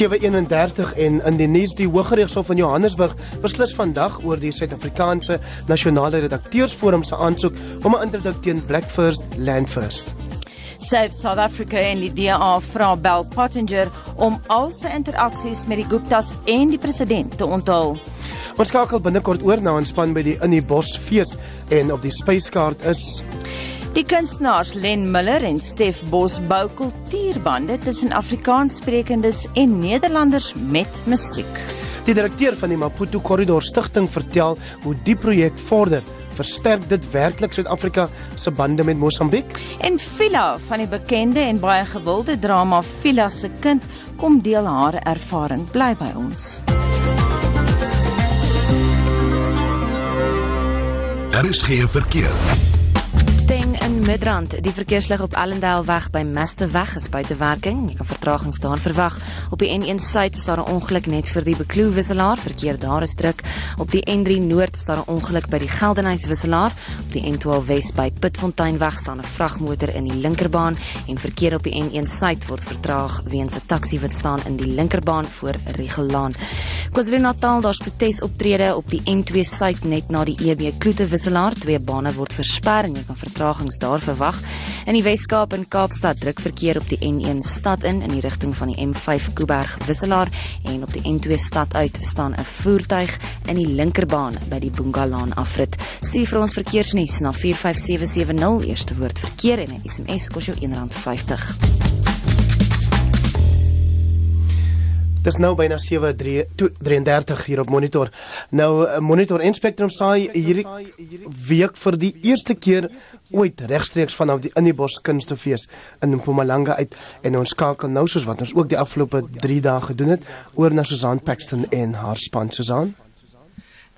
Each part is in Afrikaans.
731 en in die nuus die Hooggeregshof van Johannesburg beslis vandag oor die Suid-Afrikaanse Nasionale Redakteursforum se aansoek om 'n interdik teen Black First Land First. Save South Africa en die DA vra Bell Pottinger om al sy interaksies met die Guptas en die president te onthul. Ons skakel binnekort oor na 'n span by die In die Bos fees en op die spyskaart is Die kunstenaars Len Miller en Stef Bos bou kultuurbande tussen Afrikaanssprekendes en Nederlanders met musiek. Die direkteur van die Maputo Korridor Stichting vertel hoe die projek vorder. Versterk dit werklik Suid-Afrika se bande met Mosambiek? En Phila van die bekende en baie gewilde drama Phila se kind kom deel haar ervaring. Bly by ons. Daar is geen verkeer. Midrand. Die verkeerslig op Allendale weg by Masterweg is buite werking. Jy kan vertragings daar verwag. Op die N1 suid is daar 'n ongeluk net vir die Bekloo wisselaar. Verkeer daar is druk. Op die N3 noord is daar 'n ongeluk by die Geldenhuys wisselaar. Op die N12 wes by Pitfontein weg staan 'n vragmotor in die linkerbaan en verkeer op die N1 suid word vertraag weens 'n taxi wat staan in die linkerbaan voor Rigelaan. KwaZulu-Natal daar's protesoptrede op die N2 suid net na die EB Kloete wisselaar. Twee bane word versper en jy kan vertragings daar verwag. In die Wes-Kaap en Kaapstad druk verkeer op die N1 stad in in die rigting van die M5 Kuiberg wisselaar en op die N2 stad uit staan 'n voertuig in die linkerbaan by die Boongalaan afrit. Sien vir ons verkeersnuus na 45770 eerste woord verkeer en 'n SMS kos jou R1.50. Dis nou byna 7:33 hier op monitor. Nou eh, monitor en Spectrum saai hierdie week vir die eerste keer ooit regstreeks vanaf die in die bos kunstefees in Mpumalanga uit. En ons skakel nou soos wat ons ook die afgelope 3 dae gedoen het oor na Susan Paxton en haar span. Susan.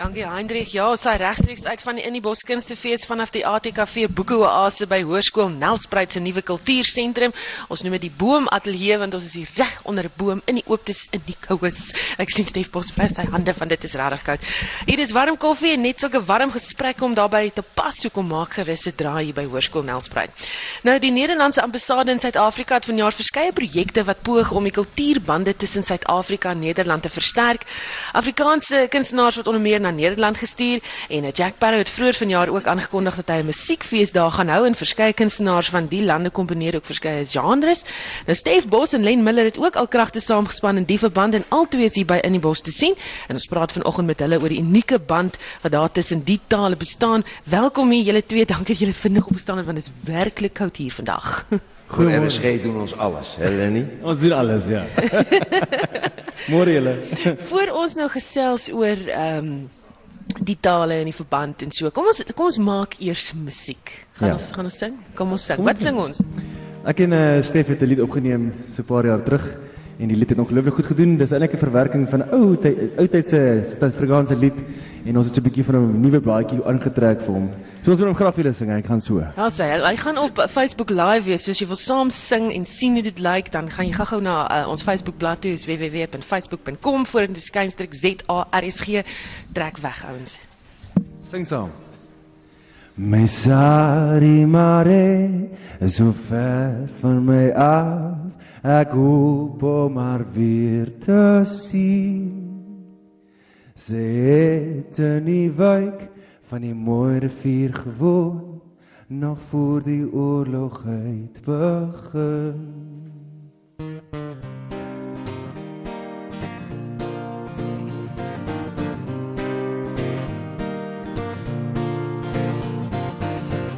Dankie Hendrik. Ja, ons is regstreeks uit van die In die Bos Kunstefees vanaf die ATKV Boekoeoase by Hoërskool Nelspruit se nuwe kultuursentrum. Ons noem dit die Boom Ateljee want ons is hier reg onder 'n boom in die ooptes in die koues. Ek sien Stef Bos vry sy hande van dit is regtig koud. Hier is warm koffie en net sulke warm gesprekke om daarbey te pas. So kom maak gerus 'n draai hier by Hoërskool Nelspruit. Nou die Nederlandse ambassade in Suid-Afrika het vanjaar verskeie projekte wat poog om die kultuurbande tussen Suid-Afrika en Nederland te versterk. Afrikaanse kunstenaars wat onder meer na Nederland gestuur en Jack Barrow het vroeër vanjaar ook aangekondig dat hy 'n musiekfees daar gaan hou en verskeie kunstenaars van die lande komponeer ook verskeie genres. Nou Stef Bos en Len Miller het ook al kragte saamgespan in die verband en albei is hier by in die bos te sien en ons praat vanoggend met hulle oor die unieke band wat daar tussen die tale bestaan. Welkom hier julle twee, dankie dat julle vinnig opgestaan het want dit is werklik koud hier vandag. Goeiemôre. RSG doen ons alles, hè Lenny? Ons doen alles, ja. Môre julle. Voor ons nou gesels oor ehm um, die tale en die verband en so. Kom ons kom ons maak eers musiek. Gaan ja. ons gaan ons sing? Kom ons sing. Wat sing ons? Ek en uh, Stef het 'n lied opgeneem so 'n paar jaar terug en die lied het ongelooflik goed gedoen. Dis eintlik 'n verwerking van ou ou tyd se Suid-Afrikaanse lied en ons het so 'n bietjie van 'n nuwe baadjie aangetrek vir hom. So ons wil hom graag vir julle sing. Hy gaan so. Ja, sê hy. Hy gaan op Facebook live wees. So as jy wil saam sing en sien hoe dit lyk, dan gaan jy gou-gou na uh, ons Facebook bladsy, is www.facebook.com vorentoe skynstreek ZARSG trek weg ouens. Sing saam. My sari mare so ver van my af ek hoop om maar weer te sien. Sy het in die wijk van die mooie rivier gewoon nog voor die oorlog het begin.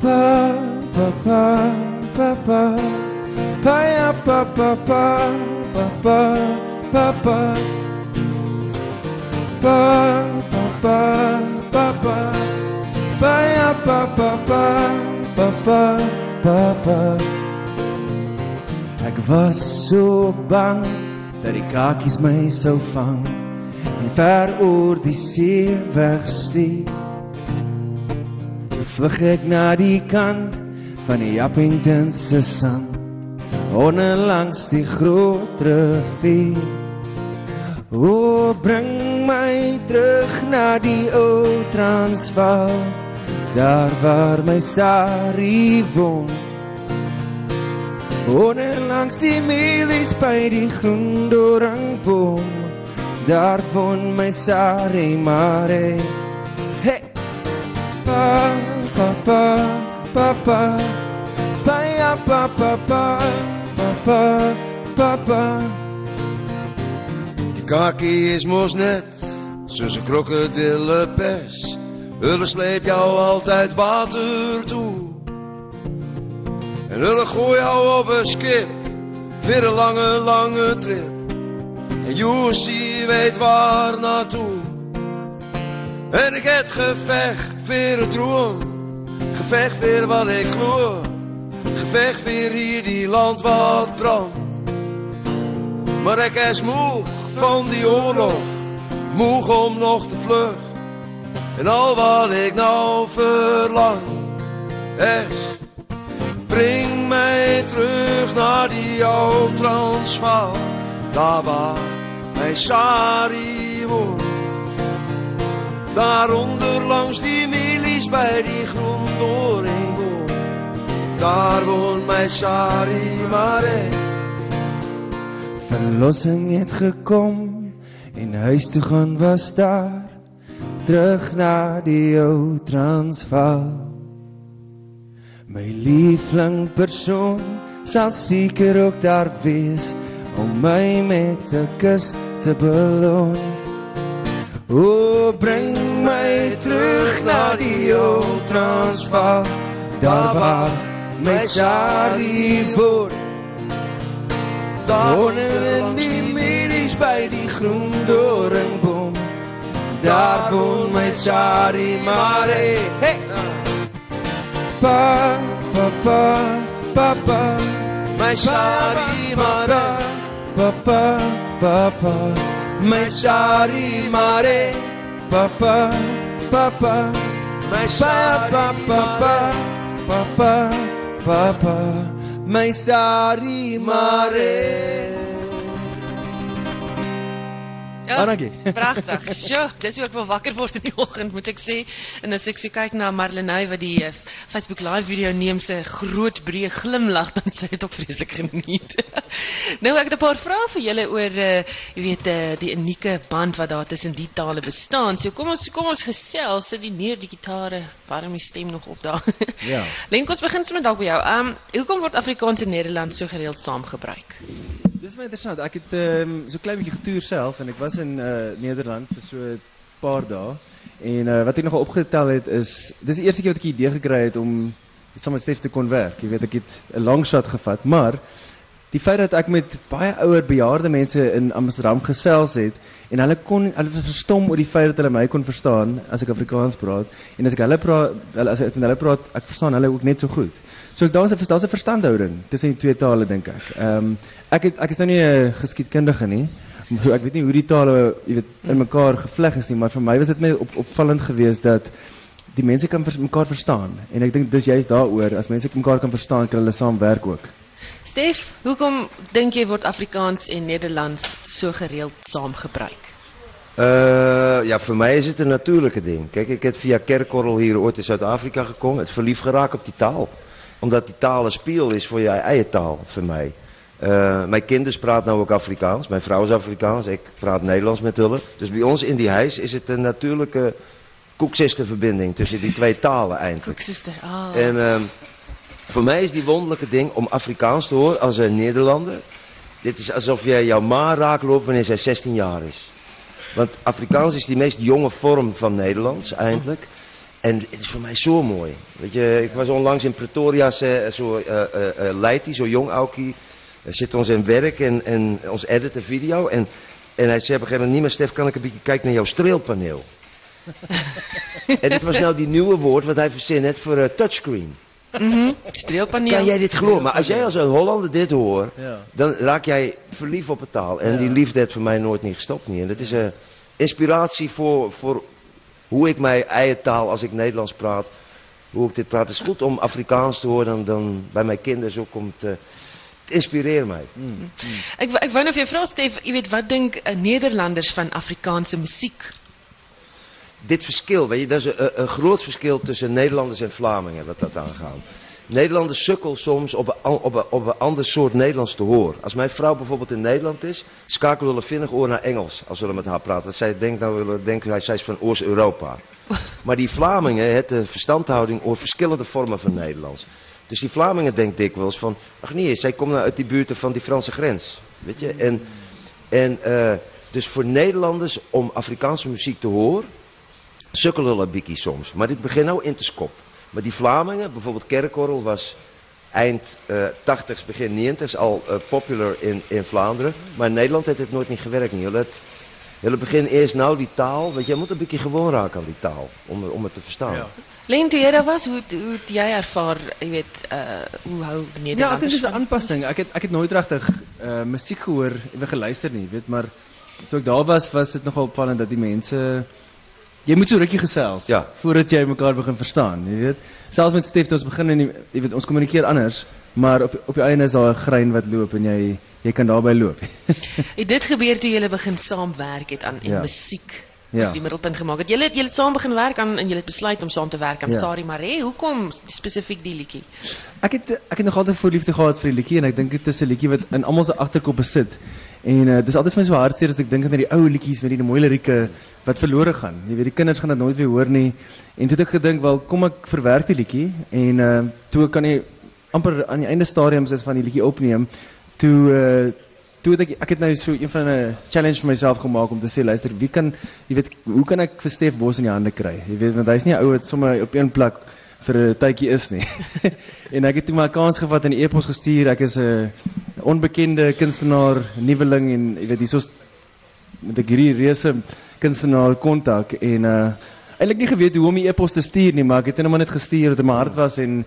Pa pa pa pa pa pa pa pa pa pa pa pa pa pa pa pa pa ya pa pa pa pa pa pa pa Ek was so bang dat die kakies my sou vang en ver oor die see wegsteek Vlug ek na die kant van die Appington se sand onder langs die groot rivier. O bring my terug na die ou Transvaal. Daar waar my Sari woon. Woon langs die mielies by die groen doringboom Daar woon my Sari Mare Hey. Pa pa pa pa pa. Pa ja pa pa pa pa papa, papa. Die kaki is mos net, zijn krokodillenpers. Hulle sleep jou altijd water toe. En hulle gooi jou op een skip, weer een lange, lange trip. En Joesie weet waar naartoe. En ik het gevecht weer droom, gevecht weer wat ik gloor glo. Geveg vir hierdie land wat brand. Maar ek is moeg van die oorlog. Moeg om nog te vlug. En al wat ek nou verlang is Bring my terug na die ou Transvaal, daar waar my Sari woon. Daaronder langs die milies by die groen doringboom. Daar woon my Sari Mare. Verlossing het gekom en huis toe gaan was daar terug na die ou Transvaal. My liefling persoon sal seker ook daar wees om my met 'n kus te beloon. O bring my terug na die ou Transvaal, daar waar Metzaribor. Daar wonen we niet meer bij die groen door een boom. Daar Hey. Pa, pa, pa, Mare. Papa papa papa. pa. Mare. Papa papa. pa, pa. Mare. Papa papa pa, papa papa. papa, mai sari mare. Ja, Ah, dankie. Pragtig. Sjoe, dis hoe ek wil wakker word in die oggend, moet ek sê. En as ek so kyk na Marlenae wat die uh, Facebook live video neem se groot breë glimlag, dan sê dit ook vreeslik geniet. nou ek het 'n paar vrae vir julle oor uh, jy weet uh, die unieke band wat daar tussen die tale bestaan. So kom ons kom ons gesels, sit die neer die gitare, warm die stem nog op daar. Ja. Lenk ons begin sommer dalk by jou. Um hoekom word Afrikaans en Nederlands so gereeld dit is wel interessant. Ik heb um, ehm, zo'n klein beetje getuurd zelf. En ik was in uh, Nederland voor zo'n paar dagen. En eh, wat ik nog opgeteld heb is... Dit is de eerste keer dat ik die idee gekregen heb om samen met Stef te kon werken. Ik weet, ik het een long shot gevat. Maar die feit dat ek met baie ouer bejaarde mense in Amsterdam gesels het en hulle kon hulle verstom oor die feit dat hulle my kon verstaan as ek Afrikaans praat en as ek hulle praat as ek met hulle praat ek verstaan hulle ook net so goed. So daar's 'n daar's 'n verstandhouding tussen die twee tale dink ek. Ehm um, ek het ek is nou nie 'n geskiedkundige nie. Ek weet nie hoe die tale jy weet in mekaar gevleg is nie, maar vir my was dit my op, opvallend geweest dat die mense kan vers, mekaar verstaan en ek dink dis juist daaroor as mense mekaar kan verstaan kan hulle saam werk ook. Stef, hoekom dink jy word Afrikaans en Nederlands zo gereeld saam gebruik? Eh, ja, voor mij is het een natuurlijke ding. Kijk, ik heb via kerkorrel hier ooit in Zuid-Afrika gekomen. Het verliefd geraakt op die taal. Omdat die taal een spiegel is voor je eigen taal, voor mij. Eh, mijn kinderen praten nou ook Afrikaans. Mijn vrouw is Afrikaans. Ik praat Nederlands met hulle. Dus bij ons in die huis is het een natuurlijke koekzisterverbinding tussen die twee talen eindelijk. Koeksister, ah. En... Ehm, voor mij is die wonderlijke ding om Afrikaans te horen als een Nederlander. Dit is alsof jij jouw ma raakt loopt wanneer zij 16 jaar is. Want Afrikaans is die meest jonge vorm van Nederlands eindelijk. En het is voor mij zo mooi. Weet je, ik was onlangs in Pretoria, zo uh, uh, uh, leidt hij, zo jong Aukie. Zit ons in werk en, en ons editen video. En, en hij zei op een gegeven moment, niet meer Stef, kan ik een beetje kijken naar jouw streelpaneel? en dit was nou die nieuwe woord wat hij verzin heeft voor uh, touchscreen. Streelpaneel. Kan jij dit geloven? Maar als jij als een Hollander dit hoort, Ja. dan raak jij verliefd op het taal. En die liefde heeft voor mij nooit niet gestopt. Niet. En dat is een inspiratie voor, voor hoe ik mijn eigen taal, als ik Nederlands praat, hoe ik dit praat. Het is goed om Afrikaans te horen dan, dan bij mijn kinderen ook om te... Het inspireert mij. Ek wou- ek wou nou vir jou vra Stef, jy weet wat dink uh, Nederlanders van Afrikaanse musiek? Dit verschil, weet je, dat is een, een groot verschil tussen Nederlanders en Vlamingen wat dat aangaat. Nederlanders sukkel soms op een, op, een, op een ander soort Nederlands te horen. Als mijn vrouw bijvoorbeeld in Nederland is, schakelen we vinnig oor naar Engels als we met haar praten. Want zij denkt nou, willen denken, zij- zij is van Oost-Europa. Maar die Vlamingen hebben de verstandhouding over verschillende vormen van Nederlands. Dus die Vlamingen denken dikwijls van, ach nee, zij komen nou uit die buurten van die Franse grens. Weet je? En, en eh, dus voor Nederlanders om Afrikaanse muziek te horen, sukkelen een beetje soms. Maar dit begint nou in te skop. Maar die Vlamingen, bijvoorbeeld Kerkorrel was eind eh 80s, begin 90s al eh, popular in, in Vlaanderen. Maar in Nederland heeft het nooit niet gewerkt. Niet. Jullie, het, beginnen eerst nou die taal. Want jij moet een beetje gewoon raken aan die taal. Om, om het te verstaan. Ja. Toe jy daar was, hoe hoe het jy ervaar, weet, uh hoe hou Ja, dink Nederlanders dis 'n van- aanpassing. Ek het ek het nooit regtig uh musiek gehoor, ewe geluister nie, weet, maar toe ek daar was, was dit nogal opvallend dat die mense jy moet so rukkie gesels Ja. voordat jy mekaar begin verstaan, jy weet. Selfs met Stef toe ons begin en die- jy weet ons kommunikeer anders, maar op op die einde is daar 'n grein wat loop en jy jy kan daarbey loop. Het dit gebeur toe julle begin saamwerk het aan en Ja. musiek Ja. die middelpunt gemaak het. Julle het julle het saam begin werk aan en julle het besluit om saam te werk aan Ja. Sari Mare. Hoekom spesifiek die liedjie? Ek het ek het nog altyd voorliefde gehad vir die liedjie en ek dink dit is 'n liedjie wat in almal se agterkop besit. En uh, dis altyd vir my so hartseer as ek dink aan die ou liedjies met die mooi lirieke wat verlore gaan. Jy weet die kinders gaan dit nooit weer hoor nie. En toe het ek gedink, wel kom ek verwerk die liedjie en uh, toe kan jy amper aan die einde stadiums is van die liedjie opneem. Toe uh, toe het ek ek het nou so een van 'n challenge vir myself gemaak om te sê luister, wie kan jy weet hoe kan ek vir Stef Bos in die hande kry? Jy weet want hy's nie 'n ou wat sommer op een plek vir 'n tydjie is nie. en ek het toe 'n kans gevat en 'n e-pos gestuur. Ek is 'n onbekende kunstenaar, nuweling en jy weet hierso's met 'n hierdie reuse kunstenaar kontak en uh eintlik nie geweet hoe om die e-pos te stuur nie, maar ek het maar net gestuur dit in my hart was en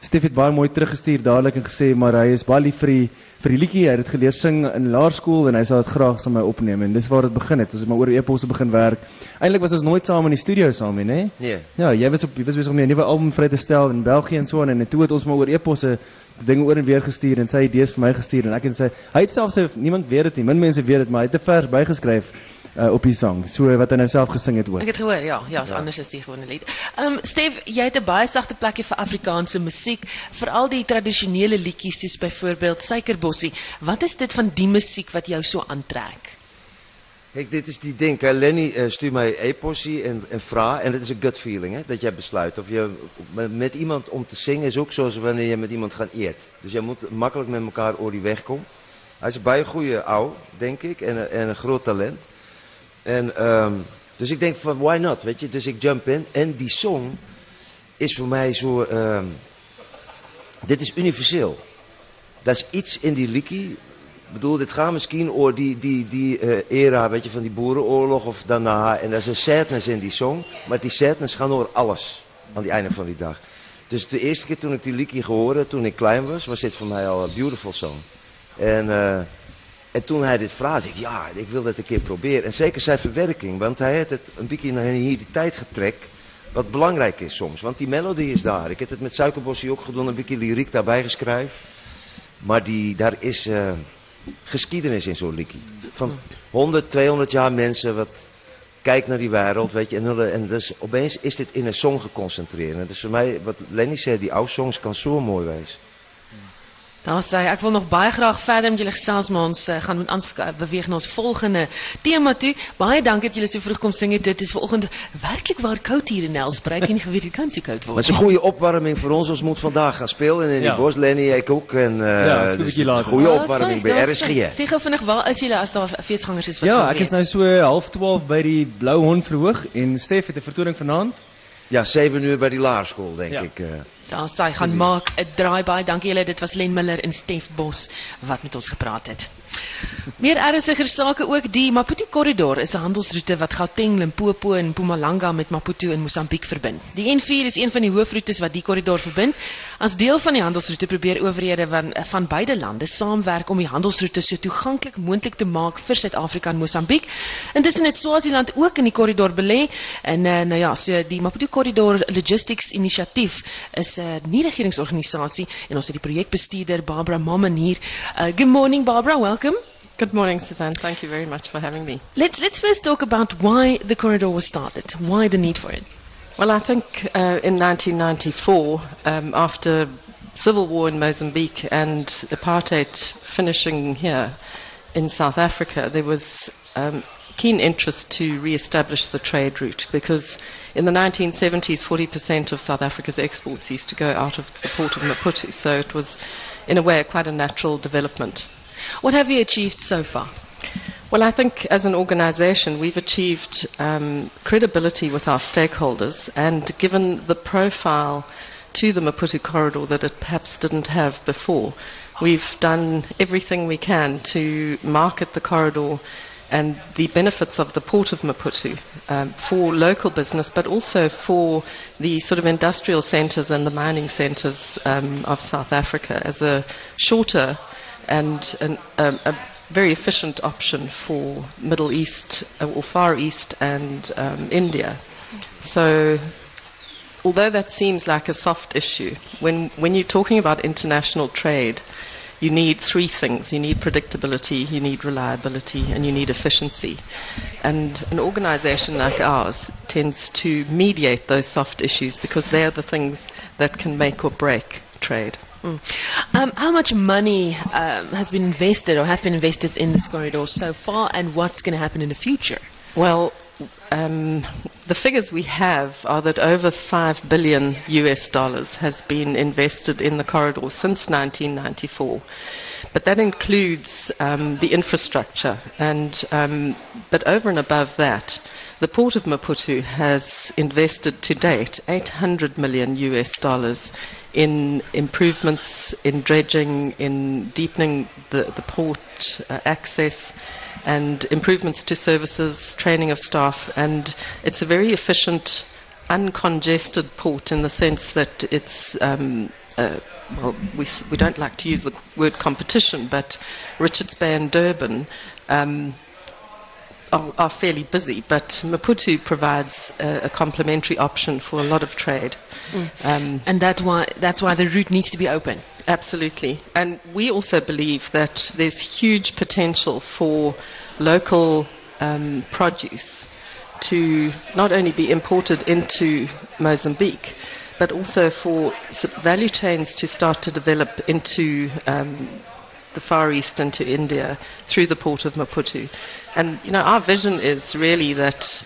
Stef het baie mooi teruggestuur dadelik en gesê maar hy is baie lief vir die vir die liedjie. Hy het dit geleer sing in laerskool en hy sal dit graag saam met my opneem en dis waar dit begin het. Ons het maar oor e-posse begin werk. Eintlik was ons nooit saam in die studio saam nie, hè? Nee. Ja, jy was op jy was besig om 'n nuwe album vry te stel in België en so aan en toe het ons maar oor e-posse dinge oor en weer gestuur en sy idees vir my gestuur en ek en sy hy het self sê niemand weet dit nie. Min mense weet dit, maar hy het 'n vers bygeskryf uh, op die sang. So wat hy nou self gesing het ook. Ek het gehoor, ja, ja, is anders as die gewone lied. Ehm um, Stef, jy het 'n baie sagte plekkie vir Afrikaanse musiek, veral die tradisionele liedjies soos byvoorbeeld Suikerbossie. Wat is dit van die musiek wat jou so aantrek? Kijk, dit is die ding. Hè. Lenny uh, stuurt mij e-postie en, en vraag. En het is een gut feeling, hè, dat jij besluit. Of je met, iemand om te zingen is ook zoals wanneer je met iemand gaat eet. Dus je moet makkelijk met elkaar over die weg komen. Hij is een bij goede ouw, denk ik. En, een- en een groot talent. En, ehm, dus ik denk van, why not, weet je. Dus ik jump in. En die song is voor mij zo... ehm, dit is universeel. Dat is iets in die liedje ik bedoel, dit gaat misschien over die, die, die eh, era weet je, van die boerenoorlog of daarna. En er is een sadness in die song. Maar die sadness gaat over alles aan het einde van die dag. Dus de eerste keer toen ik die liedje gehoord toen ik klein was, was dit voor mij al een beautiful song. En, eh, en toen hij dit ik, ja, ik wil dat een keer proberen. En zeker zijn verwerking, want hij heeft het een beetje naar hier die tijd getrekt. Wat belangrijk is soms, want die melodie is daar. Ik heb het met Suikerbossie ook gedaan, een beetje lyriek daarbij geschreven. Maar die, daar is eh, geschiedenis in zo'n liedje. Van 100, 200 jaar mensen wat kijken naar die wereld, weet je. En, en dus opeens is dit in een song geconcentreerd. En dus voor mij, wat Lenny zei, die oude songs kan zo mooi wezen. Daar sê ek wil nog baie graag verder met julle gesels maar ons uh, gaan met ons beweeg na ons volgende tema toe. Baie dankie dat julle so vroeg kom sing het. Dit is vanoggend werklik waar koud hier in Nelspruit. Ek het nie geweet dit kan so koud Maar word. is een goede opwarming voor ons. Ons moet vandaag gaan spelen. En in Ja. die bos, Lenny, ik ook. En, eh, Ja, het is een Waar opwarming bij daar RSG. sê- gou vinnig waar is julle as daar feesgangers is wat Ja, ek is nou so half 12 by die Blou Hond verhoog en Stef het 'n vertoning vanaand. Ja, 7 uur bij die laarschool, denk Ja. ik. eh. Daar sy gaan maak 'n draai baie. Dankie julle. Dit was Len Miller en Stef Bos wat met ons gepraat het. Meer ernstiger sake ook die Maputo korridor is 'n handelsroete wat Gauteng, Limpopo en Mpumalanga met Maputo en Mosambiek verbind. Die N4 is een van die hoofroetes wat die korridor verbind. As deel van die handelsroete probeer owerhede van van beide lande saamwerk om die handelsroete so toeganklik moontlik te maak vir Suid-Afrika en Mosambiek. Intussen het Swaziland ook in die korridor belê en uh, nou ja, so die Maputo korridor logistics inisiatief is 'n uh, nie-regeringsorganisasie en ons het die projekbestuurder Barbara Mamman hier. Uh, good morning Barbara, welcome. Good morning, Suzanne. Thank you very much for having me. Let's let's first talk about why the corridor was started. Why the need for it? Well, I think uh, in 1994, um, after civil war in Mozambique and apartheid finishing here in South Africa, there was um, keen interest to re-establish the trade route because in the 1970s, 40% of South Africa's exports used to go out of the port of Maputo. So it was, in a way, quite a natural development. What have you achieved so far? Well, I think as an organization, we've achieved um, credibility with our stakeholders and given the profile to the Maputo corridor that it perhaps didn't have before. We've done everything we can to market the corridor and the benefits of the port of Maputo um, for local business, but also for the sort of industrial centres and the mining centres um, of South Africa as a shorter and an, um, a very efficient option for Middle East uh, or Far East and um, India. So although that seems like a soft issue, when, when you're talking about international trade, you need three things. You need predictability, you need reliability, and you need efficiency. And an organization like ours tends to mediate those soft issues because they are the things that can make or break trade. Um, how much money um, has been invested or have been invested in this corridor so far, and what's going to happen in the future? Well, um, the figures we have are that over 5 billion US dollars has been invested in the corridor since 1994. But that includes um, the infrastructure. And, um, but over and above that, the Port of Maputo has invested to date 800 million US dollars in improvements in dredging, in deepening the, the port uh, access, and improvements to services, training of staff, and it's a very efficient, uncongested port in the sense that it's. Um, uh, well, we, we don't like to use the word competition, but Richards Bay and Durban um, are, are, fairly busy, but Maputo provides a, a, complementary option for a lot of trade. Mm. Um, and that why, that's why the route needs to be open. Absolutely. And we also believe that there's huge potential for local um, produce to not only be imported into Mozambique, but also for value chains to start to develop into um, the Far East and to India through the port of Maputo. And you know, our vision is really that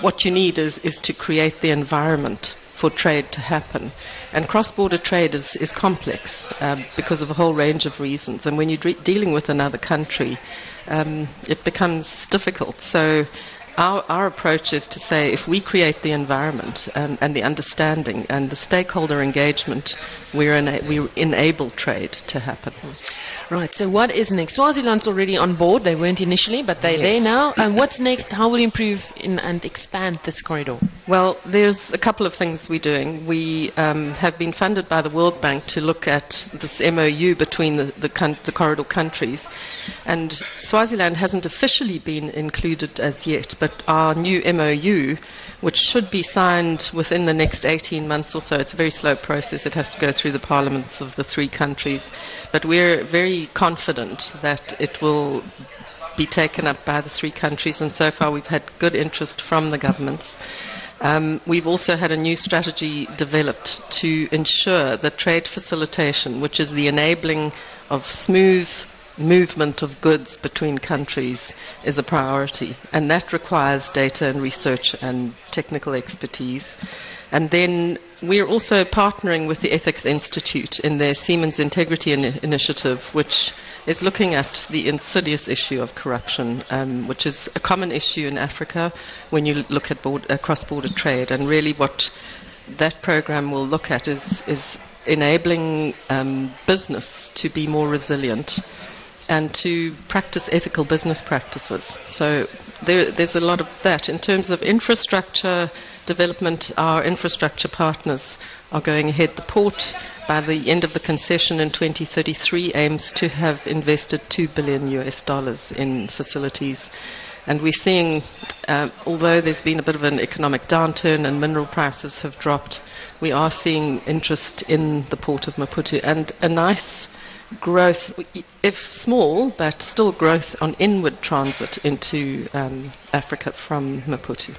what you need is, is to create the environment for trade to happen. And cross border trade is, is complex um, because of a whole range of reasons. And when you're de- dealing with another country, um, it becomes difficult. So our, our approach is to say if we create the environment um, and the understanding and the stakeholder engagement, we're ena- we enable trade to happen. Right, so what is next? Swaziland's already on board. They weren't initially, but they're yes. there now. And what's next? How will you improve in, and expand this corridor? Well, there's a couple of things we're doing. We um, have been funded by the World Bank to look at this MOU between the, the, con- the corridor countries. And Swaziland hasn't officially been included as yet, but our new MOU which should be signed within the next 18 months or so. It's a very slow process. It has to go through the parliaments of the three countries. But we're very confident that it will be taken up by the three countries, and so far we've had good interest from the governments. Um, we've also had a new strategy developed to ensure that trade facilitation, which is the enabling of smooth movement of goods between countries is a priority, and that requires data and research and technical expertise. And then we're also partnering with the Ethics Institute in their Siemens Integrity in- Initiative, which is looking at the insidious issue of corruption, um, which is a common issue in Africa when you look at board, uh, cross border trade. And really, what that program will look at is, is enabling um, business to be more resilient and to practice ethical business practices. So there, there's a lot of that. In terms of infrastructure development, our infrastructure partners are going ahead. The port, by the end of the concession in 2033, aims to have invested 2 billion US dollars in facilities. And we're seeing, uh, although there's been a bit of an economic downturn and mineral prices have dropped, we are seeing interest in the port of Maputo and a nice growth, if small, but still growth on inward transit into um, Africa from Maputo.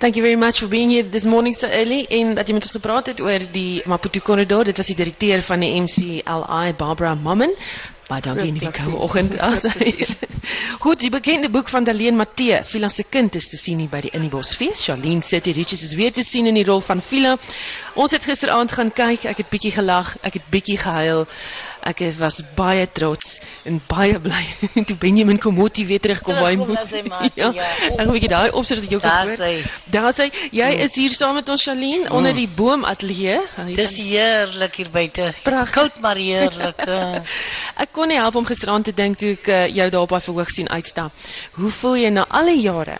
Thank you very much for being here this morning so early en dat jy met ons gepraat het oor die Maputo korridor. Dit was die direkteur van die MCLI Barbara Mammen. Baie dankie in die koue oggend as hier. Goed, die bekende boek van Daleen Matthee, Phila se kind is te sien hier by die Innibos fees. Charlene City Riches is weer te sien in die rol van Phila. Ons het gisteraand gaan kyk, ek het bietjie gelag, ek het bietjie gehuil. Ek was baie trots en baie bly toe Benjamin Komotti weer terugkom by my. maat, ja. Ek 'n bietjie daai opsit dat jy ook Daar gehoor. Daar sê jy is hier saam met ons Charlene onder die boomateljee. Dis heerlik hier buite. Koud maar heerlik. eh. Ek kon nie help om gisteraand te dink toe ek uh, jou daar op daai verhoog sien uitstap. Hoe voel jy na al die jare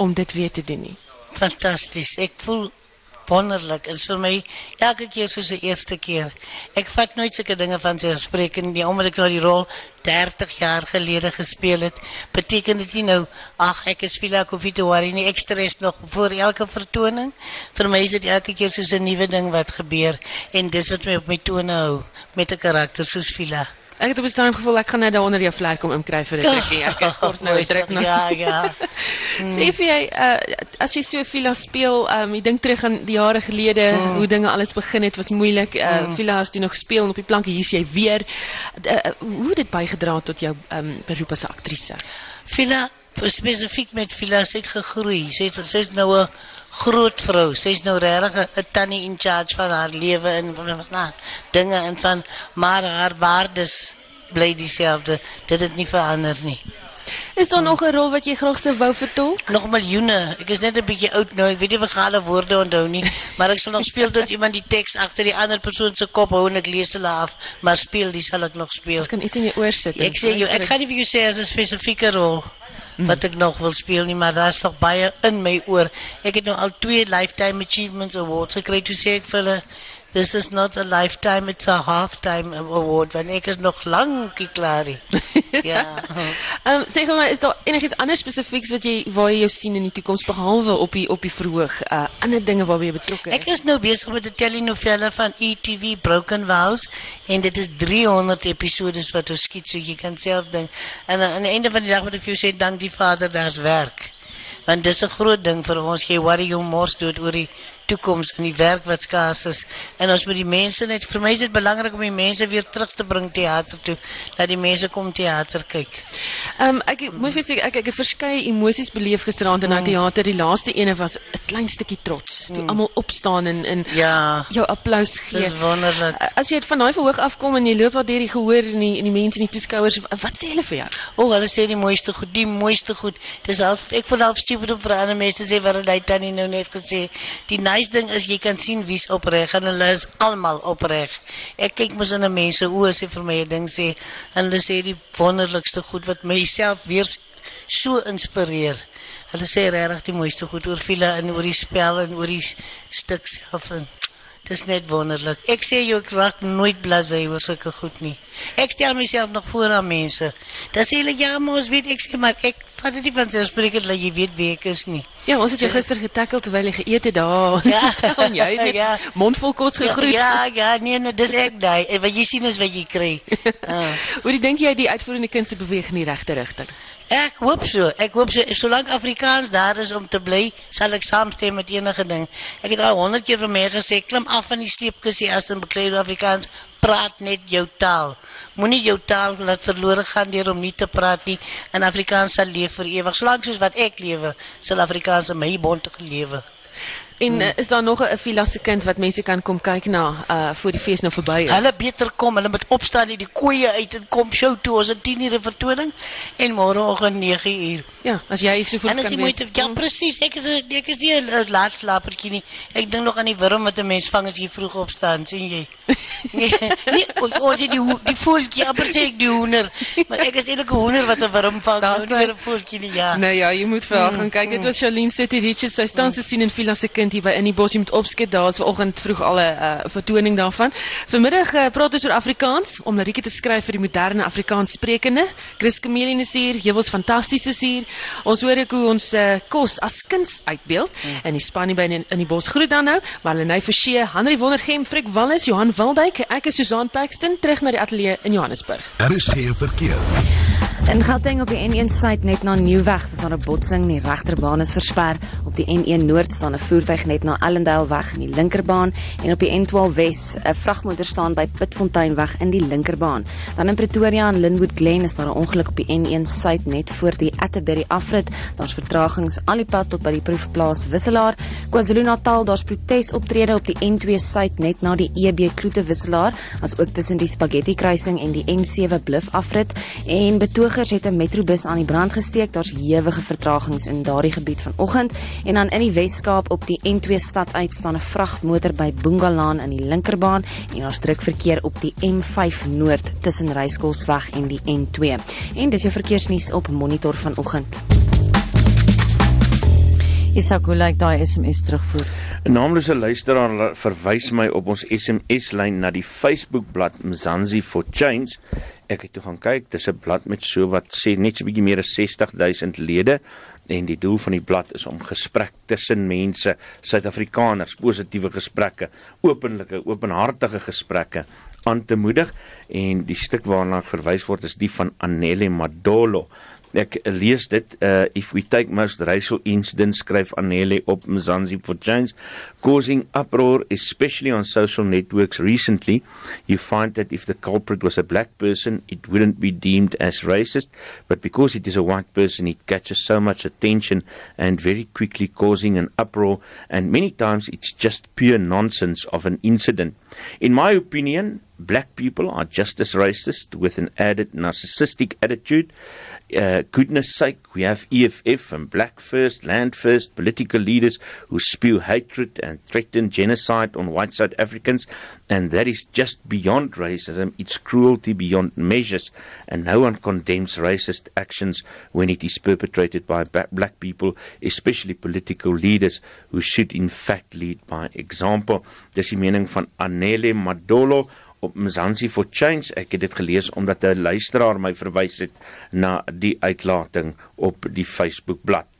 om dit weer te doen nie? Fantasties. Ek voel wonderlik. Dit is vir my elke keer soos die eerste keer. Ek vat nooit sulke dinge van sy gesprek en die omdat ek nou die rol 30 jaar gelede gespeel het, beteken dit nie nou ag ek is Vila worry nie. Ek stres nog voor elke vertoning. Vir my is dit elke keer soos 'n nuwe ding wat gebeur en dis wat my op my tone hou met 'n karakter soos Vila. Ek het op 'n stadium gevoel ek gaan net daar onder jou vlek kom inkry vir 'n rukkie. Ek het kort nou 'n druk na. Ja, ja. Sê vir jy uh, as jy so Vila speel, um, jy dink terug aan die jare gelede Mm. hoe dinge alles begin het, was moeilik. Uh, Vila het toe nog gespeel en op die planke hier's jy weer. Uh, hoe het dit bygedra tot jou um, beroep as 'n aktrise? Villa spesifiek met Villa sy het gegroei. Sy het sy's nou 'n groot vrou. Sy's nou regtig 'n- tannie in charge van haar lewe en van haar dinge en van maar haar waardes bly dieselfde. Dit het nie verander nie. Is daar nog 'n rol wat jy graag sou wou vertolk? Nog miljoene. Ek is net 'n bietjie oud nou. Ek weet nie of ek alle woorde onthou nie, maar ek sal nog speel tot iemand die teks agter die ander persoon se kop hou en ek lees hulle af, maar speel die sal ek nog speel. Ek kan iets in jou oor sit. Ek sê jou, ek gaan nie vir jou sê as 'n spesifieke rol wat ek nog wil speel nie, maar daar's nog baie in my oor. Ek het nou al twee Lifetime Achievements Awards gekry toe sê ek vir hulle This is not a lifetime, it's a halftime award. Want ek is nog lankie klaar. ja. Ehm um, sê gou maar is daar enigiets anders spesifieks wat jy waar jy jou sien in die toekoms behalwe op die op die verhoog? Uh ander dinge waarby jy betrokke is. Ek is nou besig met 'n telenovela van ETV Broken Vows en dit is 300 episodes wat ons skiet so jy kan self dink. En aan die einde van die dag moet ek vir jou sê dank die Vader daar's werk. Want dis 'n groot ding vir ons. Jy worry jou mors dood oor die toekoms en die werk wat skaars is. En ons moet die mense net vir my is dit belangrik om die mense weer terug te bring teater toe. Dat die mense kom teater kyk. Ehm um, ek moet vir sê ek ek het verskeie emosies beleef gisteraand in daai Mm. teater. Die laaste ene was 'n klein stukkie trots. Toe almal opstaan en en Ja. jou applous gee. Dis wonderlik. As jy van daai verhoog afkom en jy loop daar deur die gehoor en die, en die mense en die toeskouers, wat sê hulle vir jou? O, oh, hulle sê die mooiste goed, die mooiste goed. Dis half ek voel half stupid om vir ander mense te sê wat hy tannie nou net gesê. Die nice ding is jy kan sien wie's opreg en hulle is almal opreg. Ek kyk mos in 'n mens se oë sê vir my 'n ding sê en hulle sê die wonderlikste goed wat myself weer so inspireer. Hulle sê regtig die mooiste goed oor Vila en oor die spel en oor die stuk self en Dis net wonderlik. Ek sê jou ek raak nooit blasé oor sulke goed nie. Ek stel myself nog voor aan mense. Dan sê hulle ja, maar ons weet ek sê maar ek vat dit nie van selfsprekend dat jy weet wie ek is nie. Ja, ons het jou gister getackle terwyl jy geëet het daar. Ja. en jy het met Ja. mondvol gegroet. Ja, ja, nee, nee, dis ek daai. En Wat jy sien is wat jy kry. Ah. Hoe dink jy die uitvoerende kunste beweeg in die regte rigting? Ek hoop so. Ek hoop so solank Afrikaans daar is om te bly, sal ek saamstem met enige ding. Ek het al 100 keer vir my gesê, klim af van die sleepkussie as in beklei Afrikaans, praat net jou taal. Moenie jou taal laat verlore gaan deur om nie te praat nie. En Afrikaans sal leef vir ewig. Solank soos wat ek lewe, sal Afrikaans in my bondige lewe. En uh, is daar nog 'n Vila se kind wat mense kan kom kyk na uh voor die fees nou verby is? Hulle beter kom, hulle moet opstaan uit die koeie uit en kom show toe. Ons het 10 ure vertoning en môreoggend 9 uur. Ja, as jy so vroeg En as kan jy moet ja presies, ek is 'n- ek is nie 'n 'n laatslapertjie nie. Ek dink nog aan die wurm wat 'n mens vang as jy vroeg opstaan, sien jy? Nee, nee, o- ons het die die voeltjie, amper sê ek die hoender. Maar ek is eintlik 'n hoender wat 'n wurm vang, nou nie 'n voeltjie nie, ja. Nee ja, jy moet vir haar gaan kyk. Dit was Charlene City Riches. Sy staan se sien in Vila se kind hier by in die bos. Jy moet opskit. Daar is vanoggend vroeg al 'n uh, vertoning daarvan. Vanmiddag uh, praat ons oor Afrikaans om lirieke te skryf vir die moderne Afrikaans sprekende. Chris Kamelien is hier, Jewels fantasties is hier. Ons hoor ek hoe ons uh, kos as kuns uitbeeld in die span hier by in, in die bos groet dan nou. Marlenae Forsie, Henry Wondergem, Frik Wallis, Johan Wildwyk, ek is Susan Paxton terug na die ateljee in Johannesburg. RSG verkeer. In Gauteng op die N1 suid net na Nieuweg was daar 'n botsing, die regterbaan is versper. Op die N1 noord staan 'n voertuig net na Ellendale weg in die linkerbaan en op die N12 wes 'n vragmotor staan by Pitfontein weg in die linkerbaan. Dan in Pretoria en Lynnwood Glen is daar 'n ongeluk op die N1 suid net voor die Atterbury afrit. Daar's vertragings al die pad tot by die proefplaas Wisselaar. KwaZulu-Natal, daar's protesoptrede op die N2 suid net na die EB Kloete Wisselaar, asook tussen die Spaghetti kruising en die M7 Bluff afrit en betoog Betogers het 'n metrobus aan die brand gesteek. Daar's hewige vertragings in daardie gebied vanoggend en dan in die Wes-Kaap op die N2 stad uit staan 'n vragmotor by Boongalaan in die linkerbaan en daar's druk verkeer op die M5 Noord tussen Ryskosweg en die N2. En dis jou verkeersnuus op Monitor vanoggend. Isak, hoe lyk daai SMS terugvoer? 'n Naamlose luisteraar verwys my op ons SMS-lyn na die Facebook-blad Mzansi for Change. Ek het toe gaan kyk dis 'n blad met so wat sê net so 'n bietjie meer as 60000 lede en die doel van die blad is om gesprek tussen mense Suid-Afrikaners positiewe gesprekke openlike openhartige gesprekke aan te moedig. En die stuk waarna ek verwys word is die van Anele Madolo ek lees dit uh, if we take most racial incidents skryf Anele op Mzansi for Change causing uproar especially on social networks recently. You find that if the culprit was a black person it wouldn't be deemed as racist but because it is a white person it catches so much attention and very quickly causing an uproar and many times it's just pure nonsense of an incident. In my opinion black people are just as racist with an added narcissistic attitude uh, goodness sake, we have EFF and Black First, Land First political leaders who spew hatred and threaten genocide on white South Africans, and that is just beyond racism. It's cruelty beyond measures, and no one condemns racist actions when it is perpetrated by black people, especially political leaders who should in fact lead by example. Dis die mening van Anele Madolo op Mzansi for Change. Ek het dit gelees omdat 'n luisteraar my verwys het na die uitlating op die Facebook bladsy.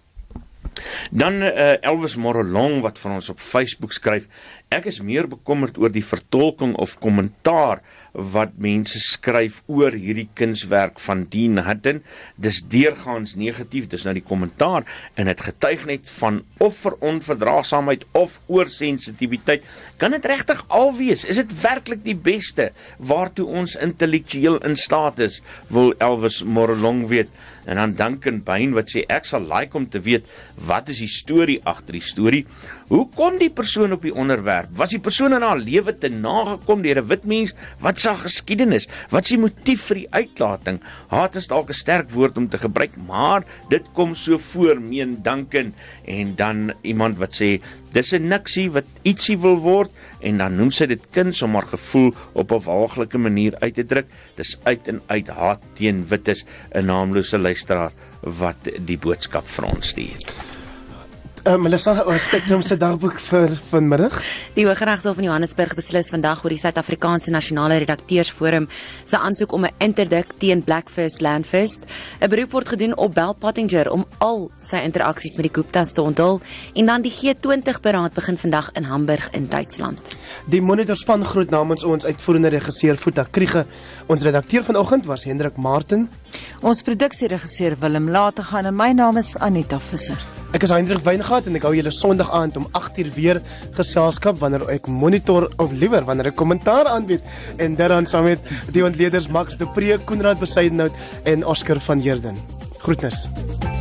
Dan uh, Elvis Morelong wat vir ons op Facebook skryf, ek is meer bekommerd oor die vertolking of kommentaar wat mense skryf oor hierdie kunswerk van Dean Hutton. Dis deurgaans negatief, dis nou die kommentaar en dit getuig net van of veronverdraagsaamheid of oorsensitiwiteit. Kan dit regtig al wees? Is dit werklik die beste waartoe ons intellektueel in staat is? Wil Elvis Morelong weet. En dan Duncan Bain wat sê ek sal like om te weet wat is die storie agter die storie? Hoe kom die persoon op die onderwerp? Was die persoon in haar lewe te nagekom deur 'n wit mens? Wat sa geskiedenis? Wat is die motief vir die uitlating? Haat is dalk 'n sterk woord om te gebruik, maar dit kom so voor, meen Duncan en dan iemand wat sê dis 'n niksie wat ietsie wil word en dan noem sy dit kuns om haar gevoel op 'n waaglike manier uit te druk. Dis uit en uit haat teen wites, 'n naamlose luisteraar wat die boodskap vir ons stuur. Uh, Melissa, wat Spectrum se dagboek vir vanmiddag? Die Hooggeregshof in Johannesburg beslis vandag oor die Suid-Afrikaanse Nasionale Redakteursforum se aansoek om 'n interdik teen Black First Land First. 'n Beroep word gedoen op Bell Pottinger om al sy interaksies met die Guptas te onthul en dan die G20 beraad begin vandag in Hamburg in Duitsland. Die monitorspan groet namens ons uitvoerende regisseur Futa Kriege. Ons redakteur vanoggend was Hendrik Martin. Ons produksieregisseur Willem Lategan en my naam is Anita Visser. Ek is Hendrik Weingart en ek hou julle Sondag aand om 8uur weer geselskap wanneer ek monitor of liewer wanneer ek kommentaar aanbied en dit dan saam met die ontleeders Max de Pre, Koenraad Besuidenhout en Oscar van Heerden. Groetnisse.